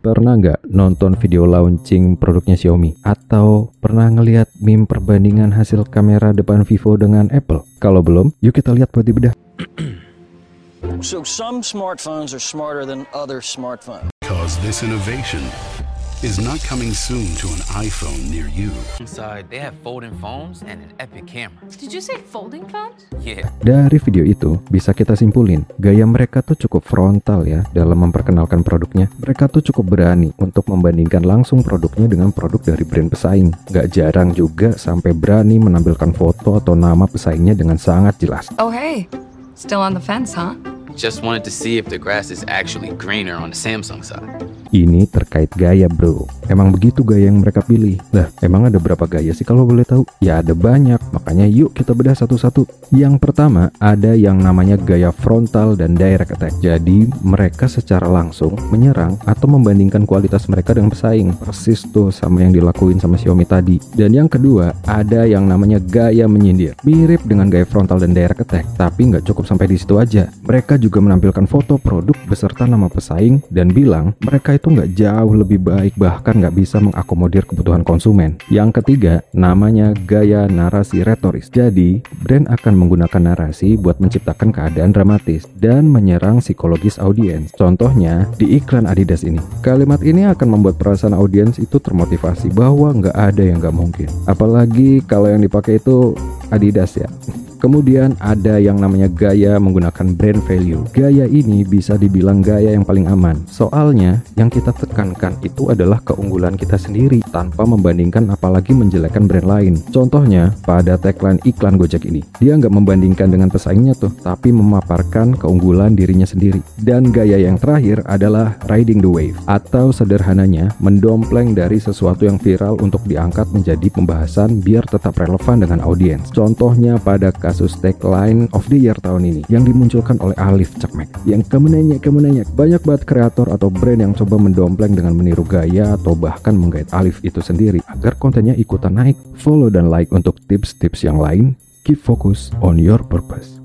Pernah nggak nonton video launching produknya Xiaomi? Atau pernah ngelihat meme perbandingan hasil kamera depan Vivo dengan Apple? Kalau belum, yuk kita lihat buat dibedah. So some smartphones are smarter than other smartphones. Because this innovation is not coming soon to an iPhone near you. Inside, they have folding phones and an epic camera. Did you say folding phones? Yeah. Dari video itu, bisa kita simpulin, gaya mereka tuh cukup frontal ya dalam memperkenalkan produknya. Mereka tuh cukup berani untuk membandingkan langsung produknya dengan produk dari brand pesaing. Gak jarang juga sampai berani menampilkan foto atau nama pesaingnya dengan sangat jelas. Oh, hey. Still on the fence, huh? Just wanted to see if the grass is actually greener on the Samsung side. Ini terkait gaya bro. Emang begitu gaya yang mereka pilih? Lah emang ada berapa gaya sih kalau boleh tahu? Ya ada banyak. Makanya yuk kita bedah satu-satu. Yang pertama ada yang namanya gaya frontal dan direct attack. Jadi mereka secara langsung menyerang Atau membandingkan kualitas mereka dengan pesaing. Persis tuh sama yang dilakuin sama Xiaomi tadi. Dan yang kedua ada yang namanya gaya menyindir. Mirip dengan gaya frontal dan direct attack Tapi nggak cukup sampai di situ aja. Mereka juga menampilkan foto produk beserta nama pesaing Dan bilang mereka itu nggak jauh lebih baik bahkan nggak bisa mengakomodir kebutuhan konsumen. Yang ketiga, namanya gaya narasi retoris. Jadi, brand akan menggunakan narasi buat menciptakan keadaan dramatis dan menyerang psikologis audiens. Contohnya, di iklan Adidas ini. Kalimat ini akan membuat perasaan audiens itu termotivasi bahwa nggak ada yang nggak mungkin. Apalagi kalau yang dipakai itu Adidas ya. Kemudian ada yang namanya gaya menggunakan brand value. Gaya ini bisa dibilang gaya yang paling aman. Soalnya yang kita tekankan itu adalah keunggulan kita sendiri tanpa membandingkan apalagi menjelekkan brand lain. Contohnya pada tagline iklan Gojek ini. Dia nggak membandingkan dengan pesaingnya tuh, tapi memaparkan keunggulan dirinya sendiri. Dan gaya yang terakhir adalah riding the wave atau sederhananya mendompleng dari sesuatu yang viral untuk diangkat menjadi pembahasan biar tetap relevan dengan audiens. Contohnya pada kasus tagline of the year tahun ini yang dimunculkan oleh Alif Cekmek. Yang kamu nanya kamu nanya banyak banget kreator atau brand yang coba mendompleng dengan meniru gaya atau bahkan menggait Alif itu sendiri agar kontennya ikutan naik. Follow dan like untuk tips-tips yang lain. Keep focus on your purpose